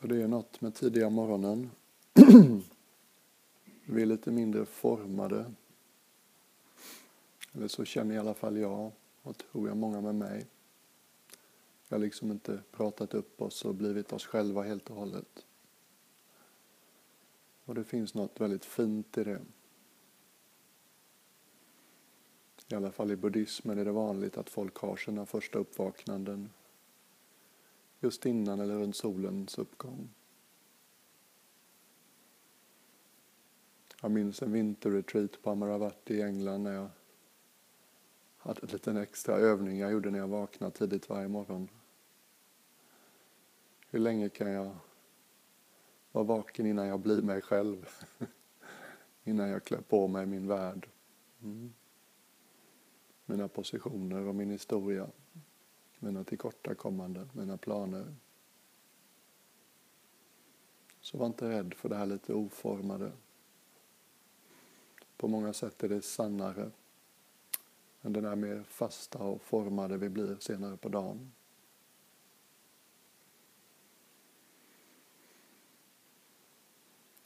Så det är något med tidiga morgonen. Vi är lite mindre formade. Eller så känner i alla fall jag och tror jag många med mig. Vi har liksom inte pratat upp oss och blivit oss själva helt och hållet. Och det finns något väldigt fint i det. I alla fall i buddhismen är det vanligt att folk har sina första uppvaknanden just innan eller runt solens uppgång. Jag minns en vinterretreat på Amaravati i England när jag hade en liten extra övning jag gjorde när jag vaknade tidigt varje morgon. Hur länge kan jag vara vaken innan jag blir mig själv? innan jag klär på mig min värld. Mm. Mina positioner och min historia mina tillkortakommanden, mina planer. Så var inte rädd för det här lite oformade. På många sätt är det sannare än den här mer fasta och formade vi blir senare på dagen.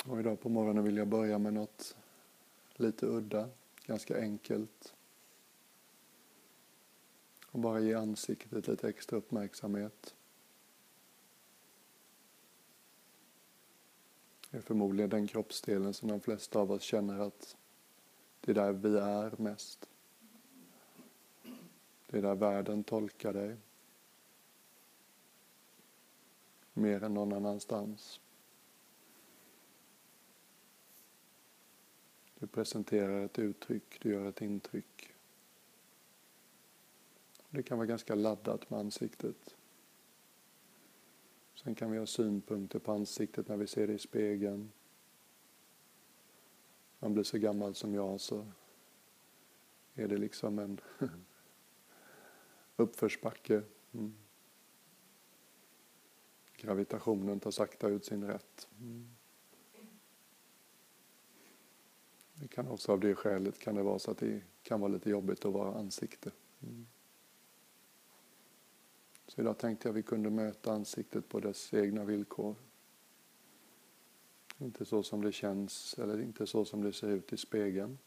Och idag på morgonen vill jag börja med något lite udda, ganska enkelt. Och bara ge ansiktet lite extra uppmärksamhet. Det är förmodligen den kroppsdelen som de flesta av oss känner att det är där vi är mest. Det är där världen tolkar dig. Mer än någon annanstans. Du presenterar ett uttryck, du gör ett intryck. Det kan vara ganska laddat med ansiktet. Sen kan vi ha synpunkter på ansiktet när vi ser det i spegeln. Man blir så gammal som jag så är det liksom en uppförsbacke. Mm. Gravitationen tar sakta ut sin rätt. Mm. Det kan också av det skälet kan det vara så att det kan vara lite jobbigt att vara ansikte. Mm. Så idag tänkte jag att vi kunde möta ansiktet på dess egna villkor. Inte så som det känns eller inte så som det ser ut i spegeln.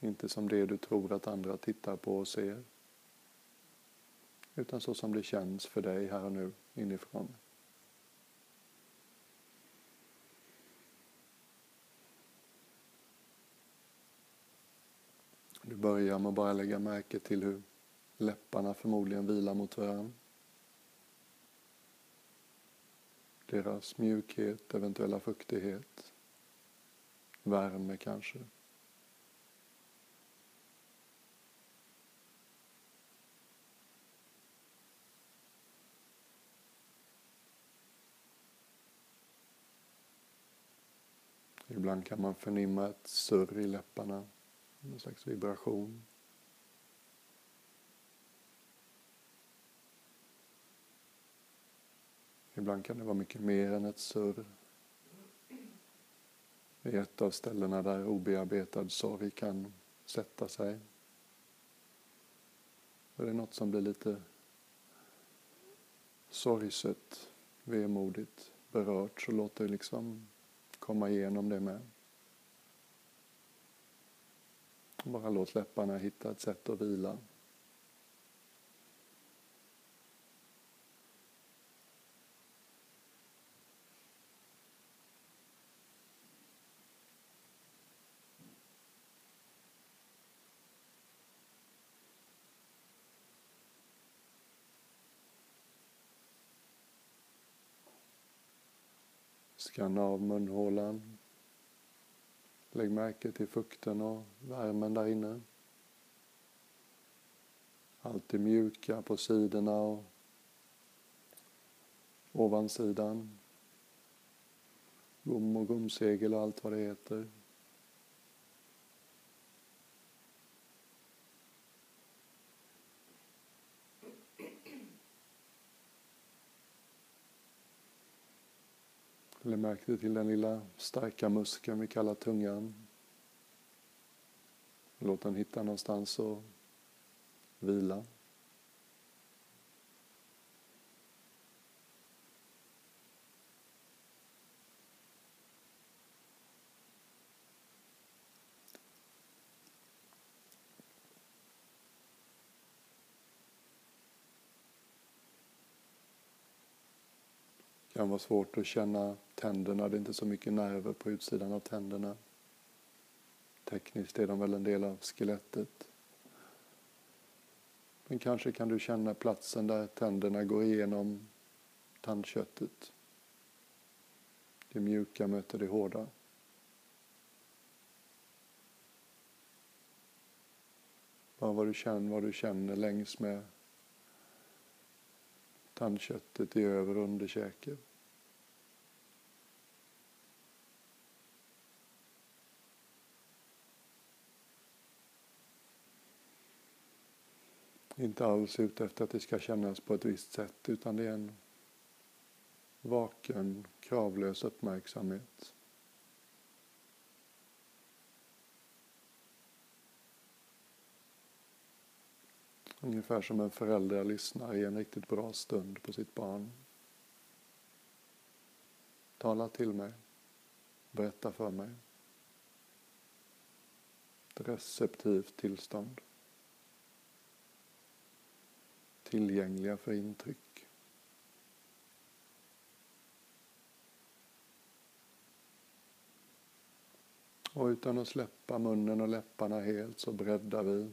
Inte som det du tror att andra tittar på och ser. Utan så som det känns för dig här och nu inifrån. Du börjar med att bara lägga märke till hur Läpparna förmodligen vilar mot varandra. Deras mjukhet, eventuella fuktighet, värme kanske. Ibland kan man förnimma ett surr i läpparna, en slags vibration. Ibland kan det vara mycket mer än ett surr. Det är ett av ställena där obearbetad sorg kan sätta sig. Och det är något som blir lite sorgset, vemodigt, berört så låt det liksom komma igenom det med. Bara låt läpparna hitta ett sätt att vila. Skanna av munhålan. Lägg märke till fukten och värmen där inne. Alltid mjuka på sidorna och ovansidan. Gom och gomsegel och allt vad det heter. Lägg märke till den lilla starka muskeln vi kallar tungan. Låt den hitta någonstans att vila. Kan vara svårt att känna tänderna, det är inte så mycket nerver på utsidan av tänderna. Tekniskt är de väl en del av skelettet. Men kanske kan du känna platsen där tänderna går igenom tandköttet. Det mjuka möter det hårda. Bara vad du känner, vad du känner längs med tandköttet i över och underkäken. Inte alls ute efter att det ska kännas på ett visst sätt utan det är en vaken, kravlös uppmärksamhet. Ungefär som en förälder lyssnar i en riktigt bra stund på sitt barn. Tala till mig. Berätta för mig. Ett receptivt tillstånd. Tillgängliga för intryck. Och utan att släppa munnen och läpparna helt så breddar vi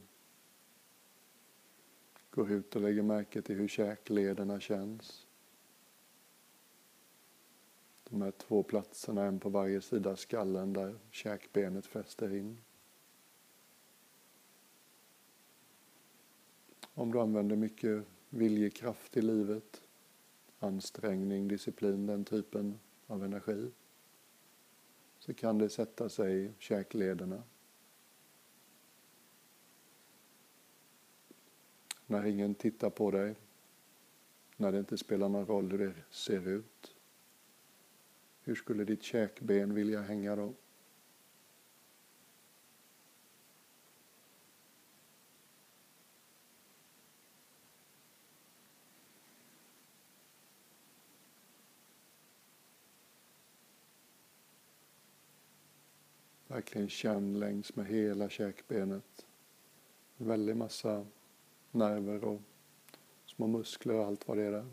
Går ut och lägger märke till hur käklederna känns. De här två platserna, en på varje sida skallen där käkbenet fäster in. Om du använder mycket viljekraft i livet, ansträngning, disciplin, den typen av energi, så kan det sätta sig i käklederna. När ingen tittar på dig. När det inte spelar någon roll hur det ser ut. Hur skulle ditt käkben vilja hänga då? Verkligen känn längs med hela käkbenet. En väldig massa nerver och små muskler och allt vad det är där.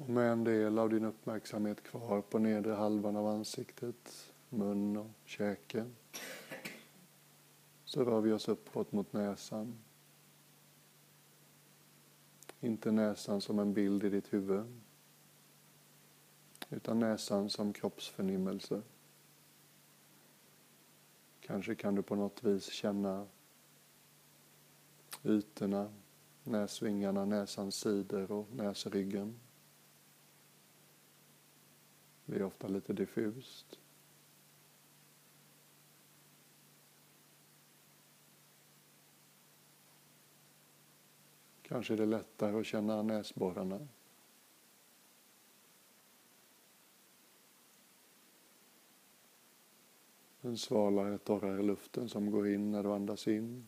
Och med en del av din uppmärksamhet kvar på nedre halvan av ansiktet, mun och käke så rör vi oss uppåt mot näsan. Inte näsan som en bild i ditt huvud utan näsan som kroppsförnimmelse. Kanske kan du på något vis känna ytorna, näsvingarna, näsans sidor och näsryggen. Det är ofta lite diffust. Kanske är det lättare att känna näsborrarna. Den svalare, torrare luften som går in när du andas in.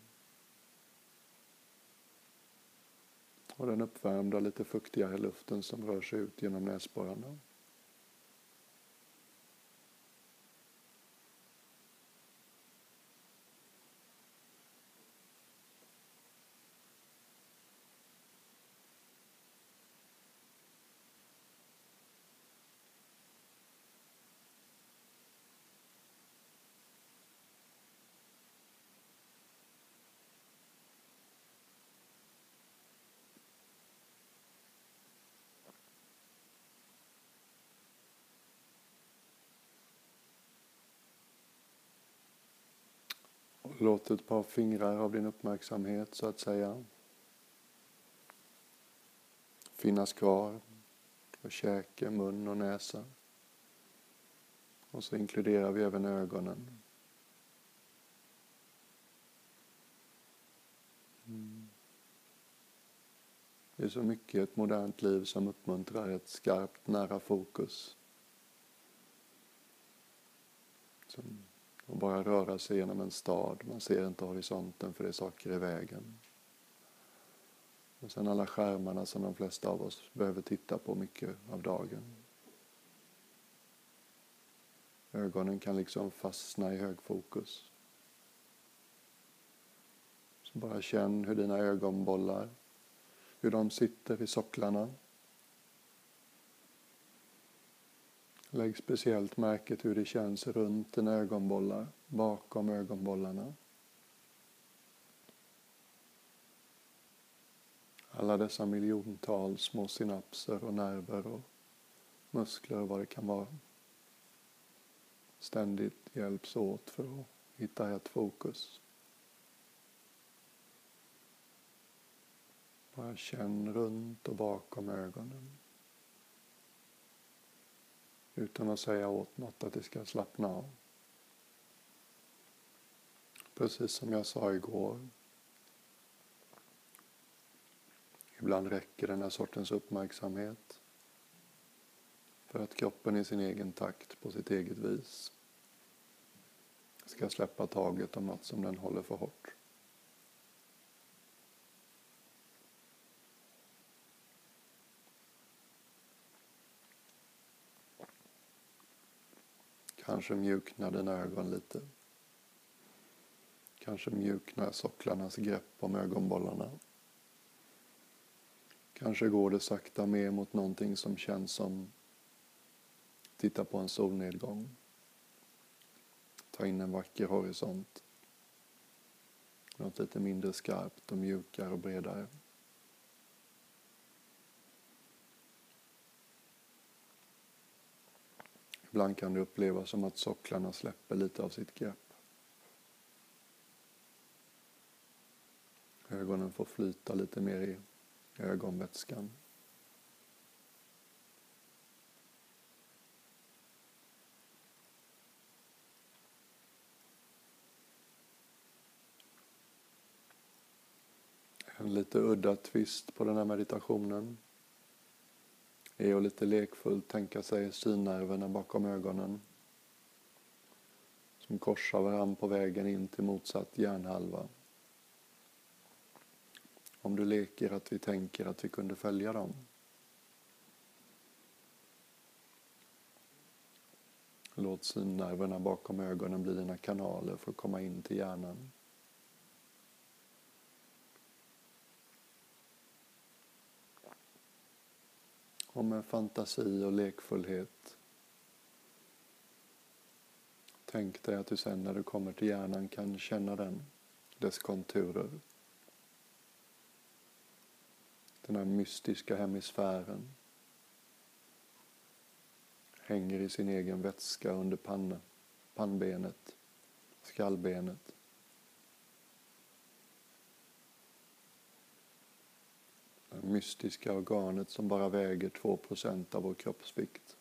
Och den uppvärmda, lite fuktigare luften som rör sig ut genom näsborrarna. Låt ett par fingrar av din uppmärksamhet så att säga finnas kvar på käke, mun och näsa. Och så inkluderar vi även ögonen. Mm. Det är så mycket i ett modernt liv som uppmuntrar ett skarpt, nära fokus. Som och bara röra sig genom en stad. Man ser inte horisonten för det är saker i vägen. Och sen alla skärmarna som de flesta av oss behöver titta på mycket av dagen. Ögonen kan liksom fastna i högfokus. Så bara känn hur dina ögonbollar, hur de sitter i socklarna. Lägg speciellt märke till hur det känns runt dina ögonbollar, bakom ögonbollarna. Alla dessa miljontals små synapser och nerver och muskler och vad det kan vara ständigt hjälps åt för att hitta ett fokus. Bara känn runt och bakom ögonen. Utan att säga åt något att det ska slappna av. Precis som jag sa igår. Ibland räcker den här sortens uppmärksamhet för att kroppen i sin egen takt, på sitt eget vis, ska släppa taget om något som den håller för hårt. Kanske mjuknar dina ögon lite. Kanske mjuknar socklarnas grepp om ögonbollarna. Kanske går det sakta mer mot någonting som känns som titta på en solnedgång. Ta in en vacker horisont. Något lite mindre skarpt och mjukare och bredare. Ibland kan det upplevas som att socklarna släpper lite av sitt grepp. Ögonen får flyta lite mer i ögonvätskan. En lite udda twist på den här meditationen är att lite lekfullt tänka sig synnerverna bakom ögonen som korsar varandra på vägen in till motsatt hjärnhalva. Om du leker att vi tänker att vi kunde följa dem. Låt synnerverna bakom ögonen bli dina kanaler för att komma in till hjärnan. Och med fantasi och lekfullhet. Tänk dig att du sen när du kommer till hjärnan kan känna den, dess konturer. Den här mystiska hemisfären hänger i sin egen vätska under panna, pannbenet, skallbenet. Det mystiska organet som bara väger 2% av vår kroppsvikt.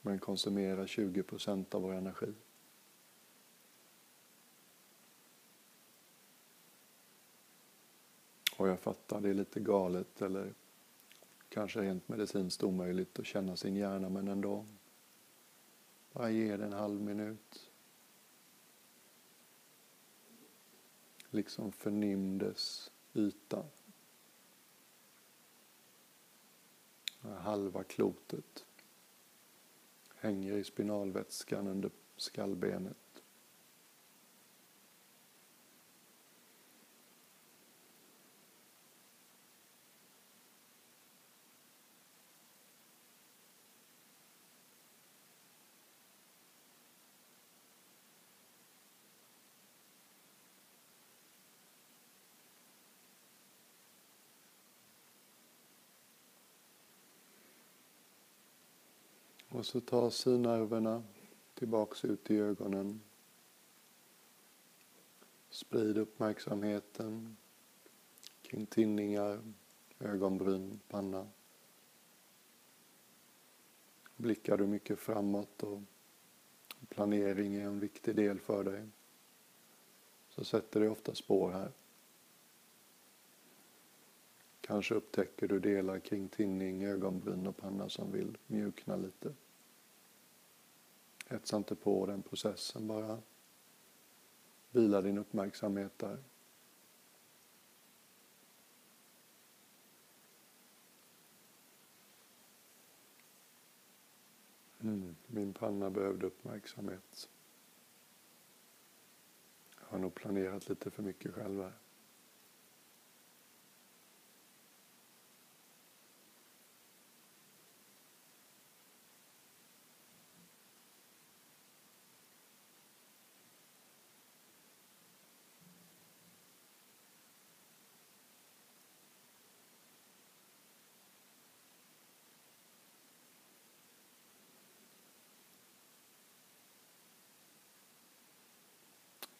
Men konsumerar 20% av vår energi. Och jag fattar, det är lite galet eller kanske rent medicinskt omöjligt att känna sin hjärna, men ändå. Bara ge det en halv minut. Liksom förnimdes yta. Halva klotet hänger i spinalvätskan under skallbenet. Och så ta synnerverna tillbaks ut i ögonen. Sprid uppmärksamheten kring tinningar, ögonbryn, panna. Blickar du mycket framåt och planering är en viktig del för dig så sätter det ofta spår här. Kanske upptäcker du delar kring tinning, ögonbryn och panna som vill mjukna lite. Hetsa inte på den processen bara. Vila din uppmärksamhet där. Mm, min panna behövde uppmärksamhet. Jag har nog planerat lite för mycket själv här.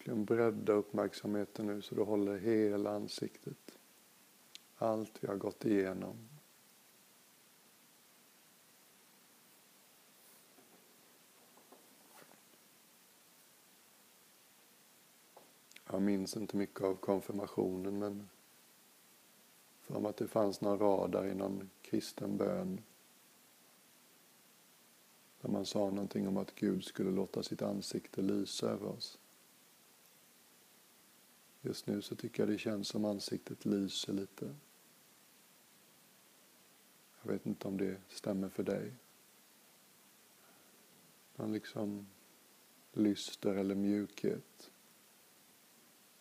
Verkligen bredda uppmärksamheten nu så du håller hela ansiktet. Allt vi har gått igenom. Jag minns inte mycket av konfirmationen men för mig att det fanns några rader i någon kristen bön där man sa någonting om att Gud skulle låta sitt ansikte lysa över oss. Just nu så tycker jag det känns som ansiktet lyser lite. Jag vet inte om det stämmer för dig. Man liksom lyster eller mjukhet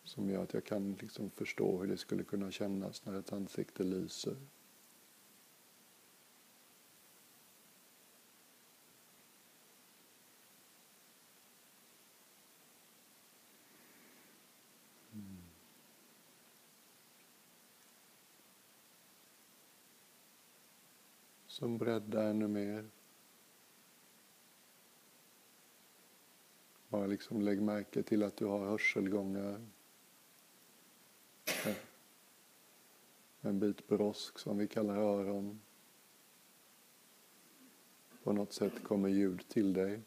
som gör att jag kan liksom förstå hur det skulle kunna kännas när ett ansikte lyser. Som breddar ännu mer. Bara liksom lägg märke till att du har hörselgångar. En bit brosk som vi kallar öron. På något sätt kommer ljud till dig.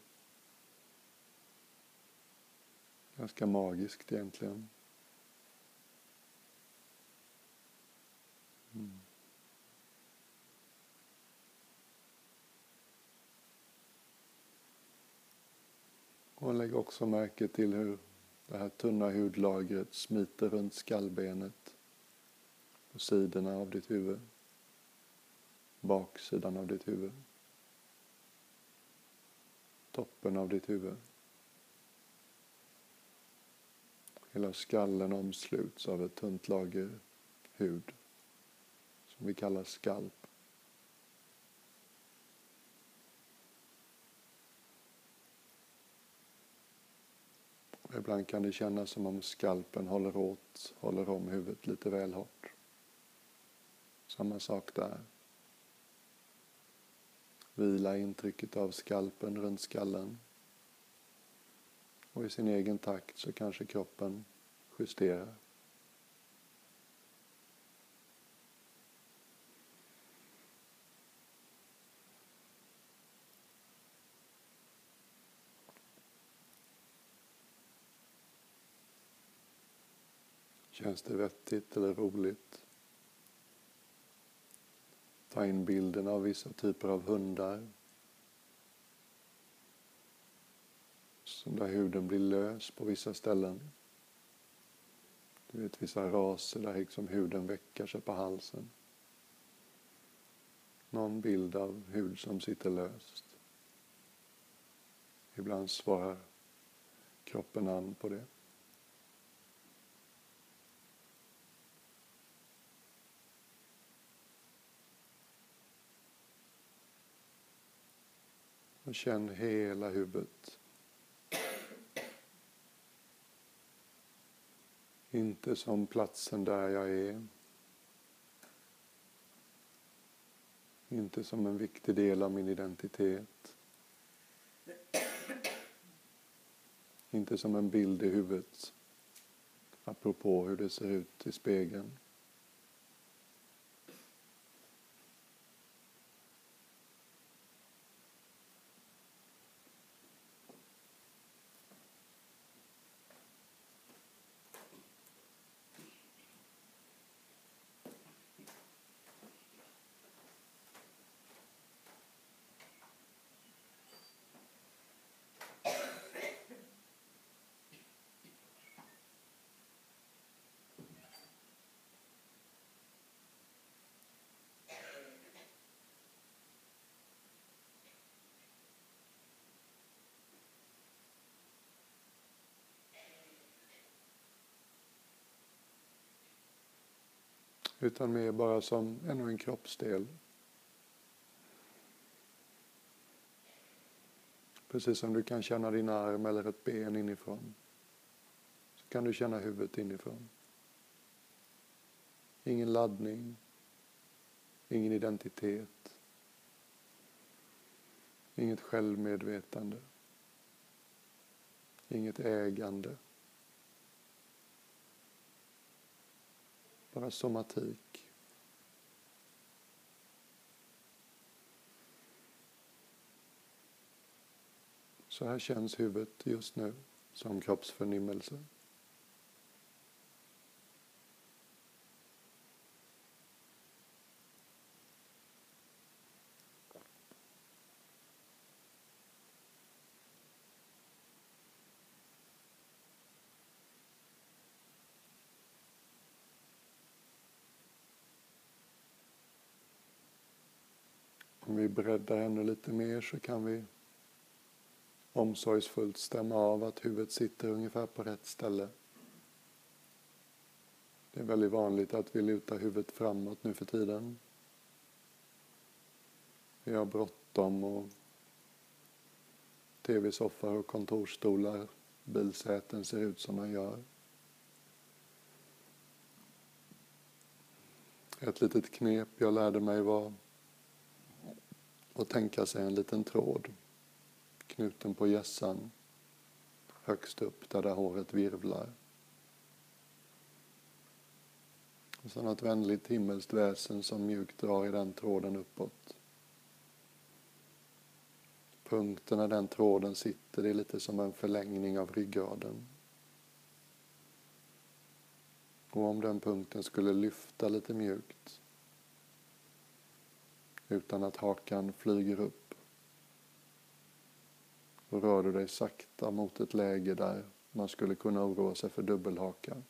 Ganska magiskt egentligen. Och lägg också märke till hur det här tunna hudlagret smiter runt skallbenet på sidorna av ditt huvud, baksidan av ditt huvud, toppen av ditt huvud. Hela skallen omsluts av ett tunt lager hud som vi kallar skalp. Ibland kan det kännas som om skalpen håller åt, håller om huvudet lite väl hårt. Samma sak där. Vila intrycket av skalpen runt skallen. Och i sin egen takt så kanske kroppen justerar. Känns det vettigt eller roligt? Ta in bilden av vissa typer av hundar. Som där huden blir lös på vissa ställen. Du vet vissa raser där liksom huden veckar sig på halsen. Någon bild av hud som sitter löst. Ibland svarar kroppen an på det. Och känn hela huvudet. Inte som platsen där jag är. Inte som en viktig del av min identitet. Inte som en bild i huvudet. Apropå hur det ser ut i spegeln. Utan mer bara som ännu en kroppsdel. Precis som du kan känna din arm eller ett ben inifrån. Så kan du känna huvudet inifrån. Ingen laddning. Ingen identitet. Inget självmedvetande. Inget ägande. Bara somatik. Så här känns huvudet just nu som kroppsförnimmelse. Breddar ännu lite mer så kan vi omsorgsfullt stämma av att huvudet sitter ungefär på rätt ställe. Det är väldigt vanligt att vi lutar huvudet framåt nu för tiden. Vi har bråttom och tv-soffor och kontorsstolar, bilsäten ser ut som man gör. Ett litet knep jag lärde mig var och tänka sig en liten tråd knuten på gässan högst upp där, där håret virvlar. Och så något vänligt himmelskt väsen som mjukt drar i den tråden uppåt. Punkten där den tråden sitter, det är lite som en förlängning av ryggraden. Och om den punkten skulle lyfta lite mjukt utan att hakan flyger upp då rör du dig sakta mot ett läge där man skulle kunna oroa sig för dubbelhaka.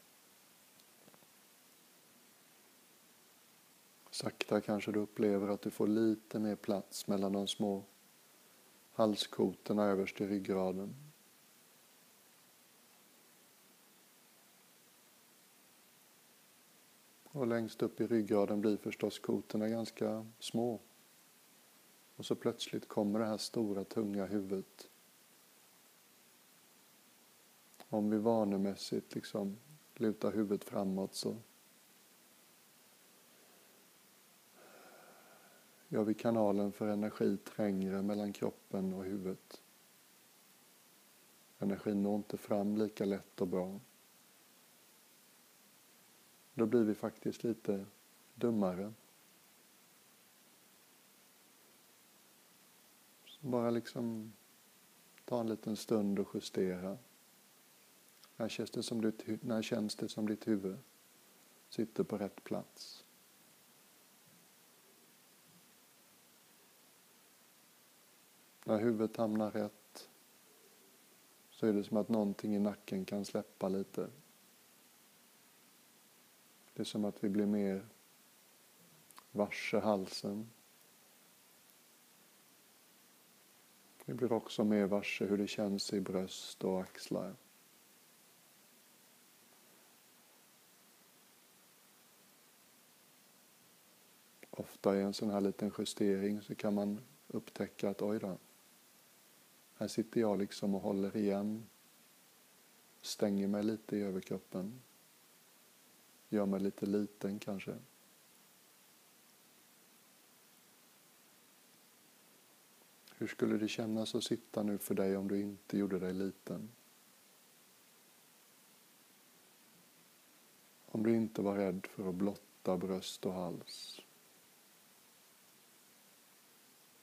Sakta kanske du upplever att du får lite mer plats mellan de små halskotorna överst i ryggraden. Och längst upp i ryggraden blir förstås kotorna ganska små. Och så plötsligt kommer det här stora tunga huvudet om vi vanemässigt liksom lutar huvudet framåt så gör vi kanalen för energi trängre mellan kroppen och huvudet. Energin når inte fram lika lätt och bra. Då blir vi faktiskt lite dummare. Bara liksom ta en liten stund och justera. När känns det som ditt, när känns det som ditt huvud sitter på rätt plats? När huvudet hamnar rätt så är det som att någonting i nacken kan släppa lite. Det är som att vi blir mer varse halsen. Vi blir också mer varse hur det känns i bröst och axlar. ofta i en sån här liten justering så kan man upptäcka att oj då, här sitter jag liksom och håller igen, stänger mig lite i överkroppen, gör mig lite liten kanske. Hur skulle det kännas att sitta nu för dig om du inte gjorde dig liten? Om du inte var rädd för att blotta bröst och hals.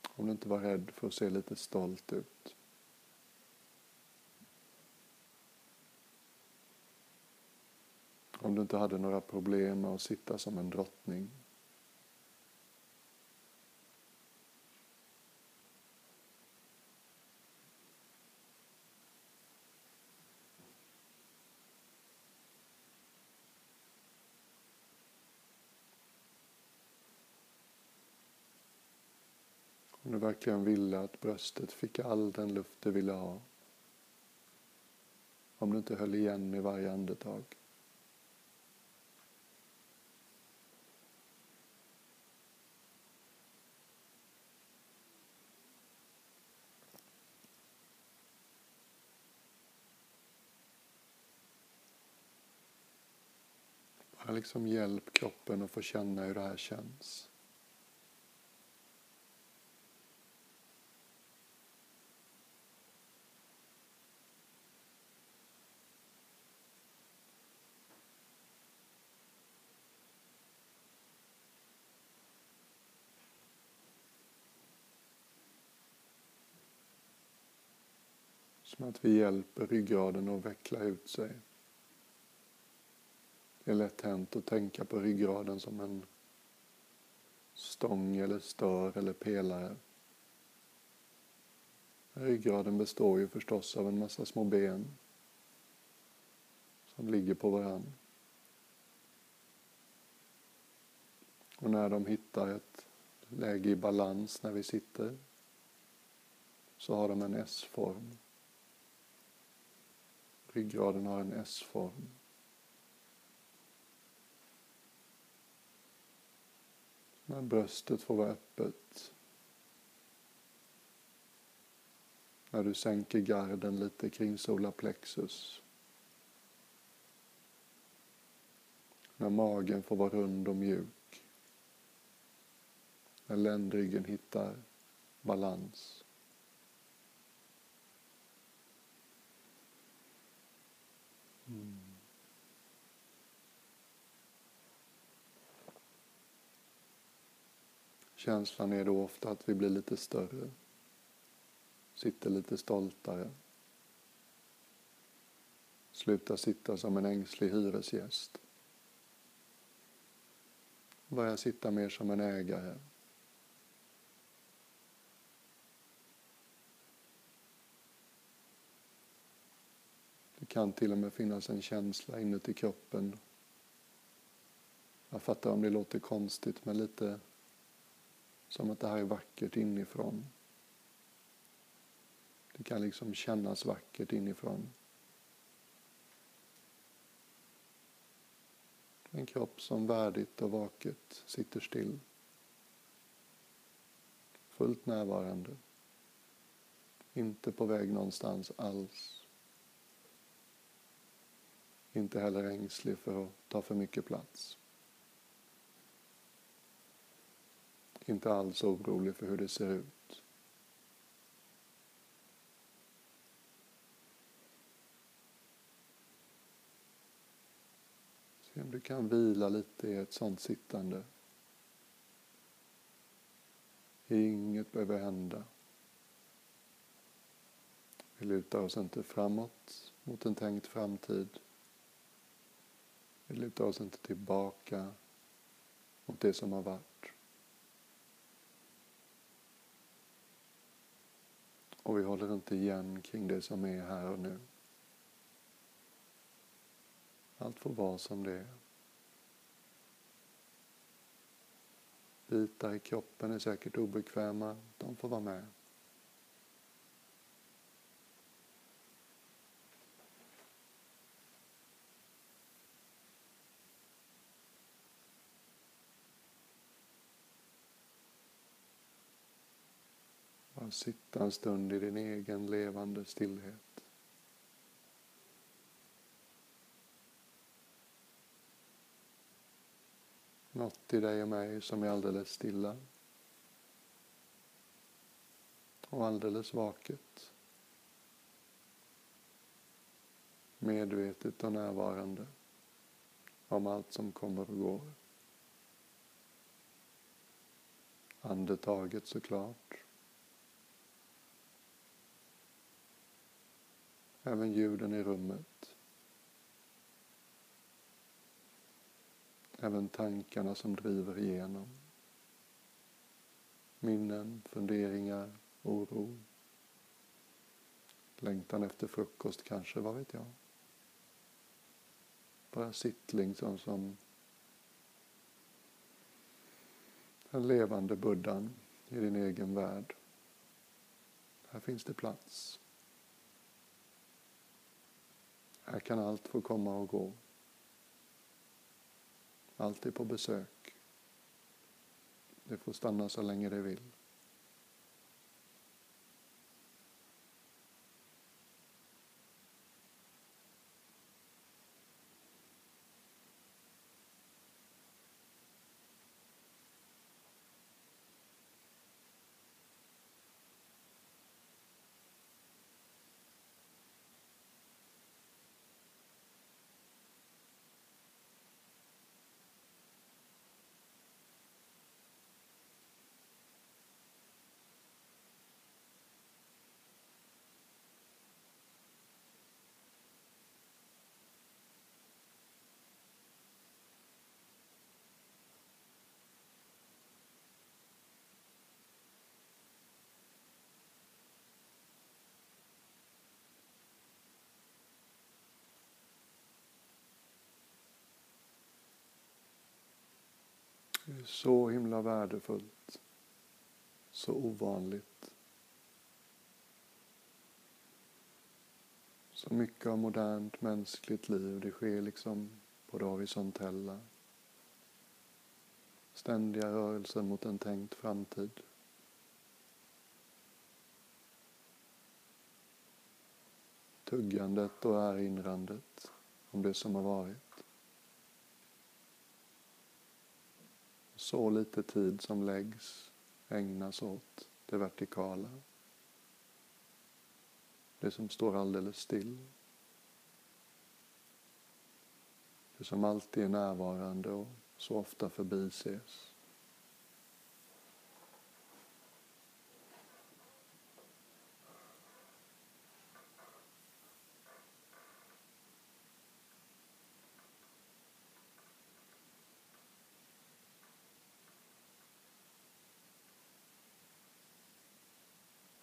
Om du inte var rädd för att se lite stolt ut. Om du inte hade några problem med att sitta som en drottning. du verkligen ville att bröstet fick all den luft det ville ha. Om du inte höll igen i varje andetag. Bara liksom hjälp kroppen att få känna hur det här känns. Som att vi hjälper ryggraden att veckla ut sig. Det är lätt hänt att tänka på ryggraden som en stång eller stör eller pelare. Ryggraden består ju förstås av en massa små ben som ligger på varann. Och när de hittar ett läge i balans när vi sitter så har de en S-form. Ryggraden har en S-form. När bröstet får vara öppet. När du sänker garden lite kring solarplexus. När magen får vara rund och mjuk. När ländryggen hittar balans. Känslan är då ofta att vi blir lite större, sitter lite stoltare, slutar sitta som en ängslig hyresgäst, börjar sitta mer som en ägare. Det kan till och med finnas en känsla inuti kroppen. Jag fattar om det låter konstigt, men lite som att det här är vackert inifrån. Det kan liksom kännas vackert inifrån. En kropp som värdigt och vaket sitter still. Fullt närvarande. Inte på väg någonstans alls. Inte heller ängslig för att ta för mycket plats. Inte alls orolig för hur det ser ut. Se om du kan vila lite i ett sånt sittande. Inget behöver hända. Vi lutar oss inte framåt mot en tänkt framtid. Vi lutar oss inte tillbaka mot det som har varit. Och vi håller inte igen kring det som är här och nu. Allt får vara som det är. Bitar i kroppen är säkert obekväma, de får vara med. Sitta en stund i din egen levande stillhet. Något i dig och mig som är alldeles stilla. Och alldeles vaket. Medvetet och närvarande om allt som kommer och går. Andetaget såklart. Även ljuden i rummet. Även tankarna som driver igenom. Minnen, funderingar, oro. Längtan efter frukost kanske, vad vet jag. Bara sitt liksom som den levande buddhan i din egen värld. Här finns det plats. Här kan allt få komma och gå. Allt är på besök. Det får stanna så länge det vill. Så himla värdefullt. Så ovanligt. Så mycket av modernt mänskligt liv, det sker liksom på det horisontella. Ständiga rörelser mot en tänkt framtid. Tuggandet och erinrandet om det som har varit. Så lite tid som läggs ägnas åt det vertikala. Det som står alldeles still. Det som alltid är närvarande och så ofta förbises.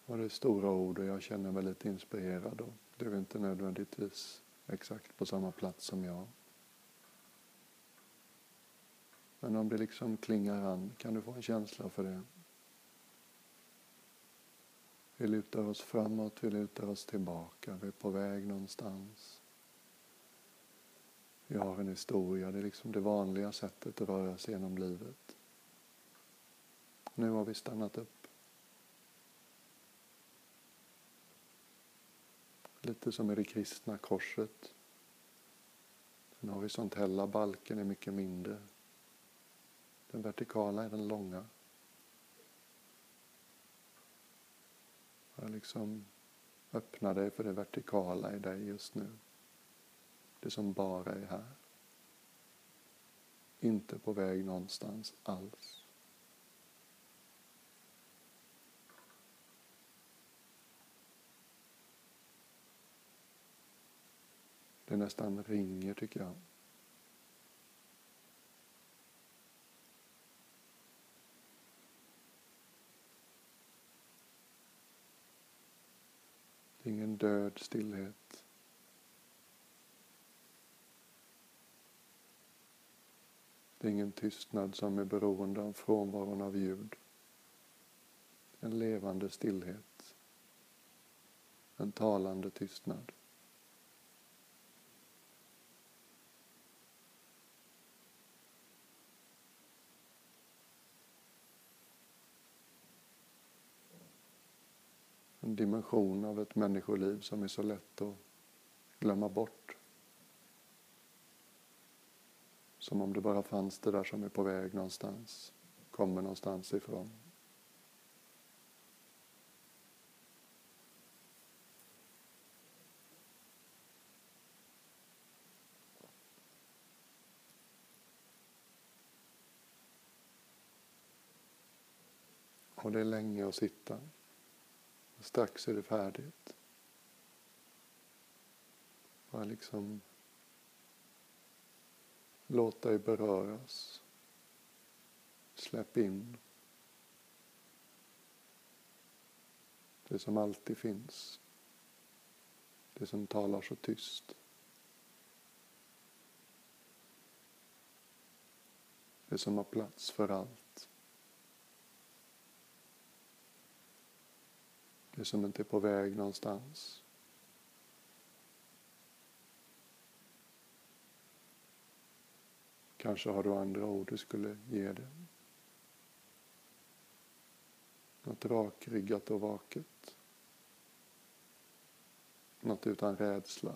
Och det är stora ord och jag känner mig lite inspirerad och du är inte nödvändigtvis exakt på samma plats som jag. Men om det liksom klingar an kan du få en känsla för det. Vi lutar oss framåt, vi lutar oss tillbaka, vi är på väg någonstans. Vi har en historia, det är liksom det vanliga sättet att röra sig genom livet. Nu har vi stannat upp. Lite som i det kristna korset. Den horisontella balken är mycket mindre. Den vertikala är den långa. Bara liksom öppna dig för det vertikala i dig just nu. Det som bara är här. Inte på väg någonstans alls. Det nästan ringer tycker jag. Det är ingen död stillhet. Det är ingen tystnad som är beroende av frånvaron av ljud. En levande stillhet. En talande tystnad. En dimension av ett människoliv som är så lätt att glömma bort. Som om det bara fanns det där som är på väg någonstans, kommer någonstans ifrån. Och det är länge att sitta. Strax är det färdigt. Bara liksom låt dig beröras. Släpp in det som alltid finns. Det som talar så tyst. Det som har plats för allt. Det som inte är på väg någonstans. Kanske har du andra ord du skulle ge det. Något rakryggat och vaket. Något utan rädsla.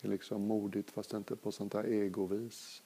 Det är liksom modigt fast inte på sånt där egovis.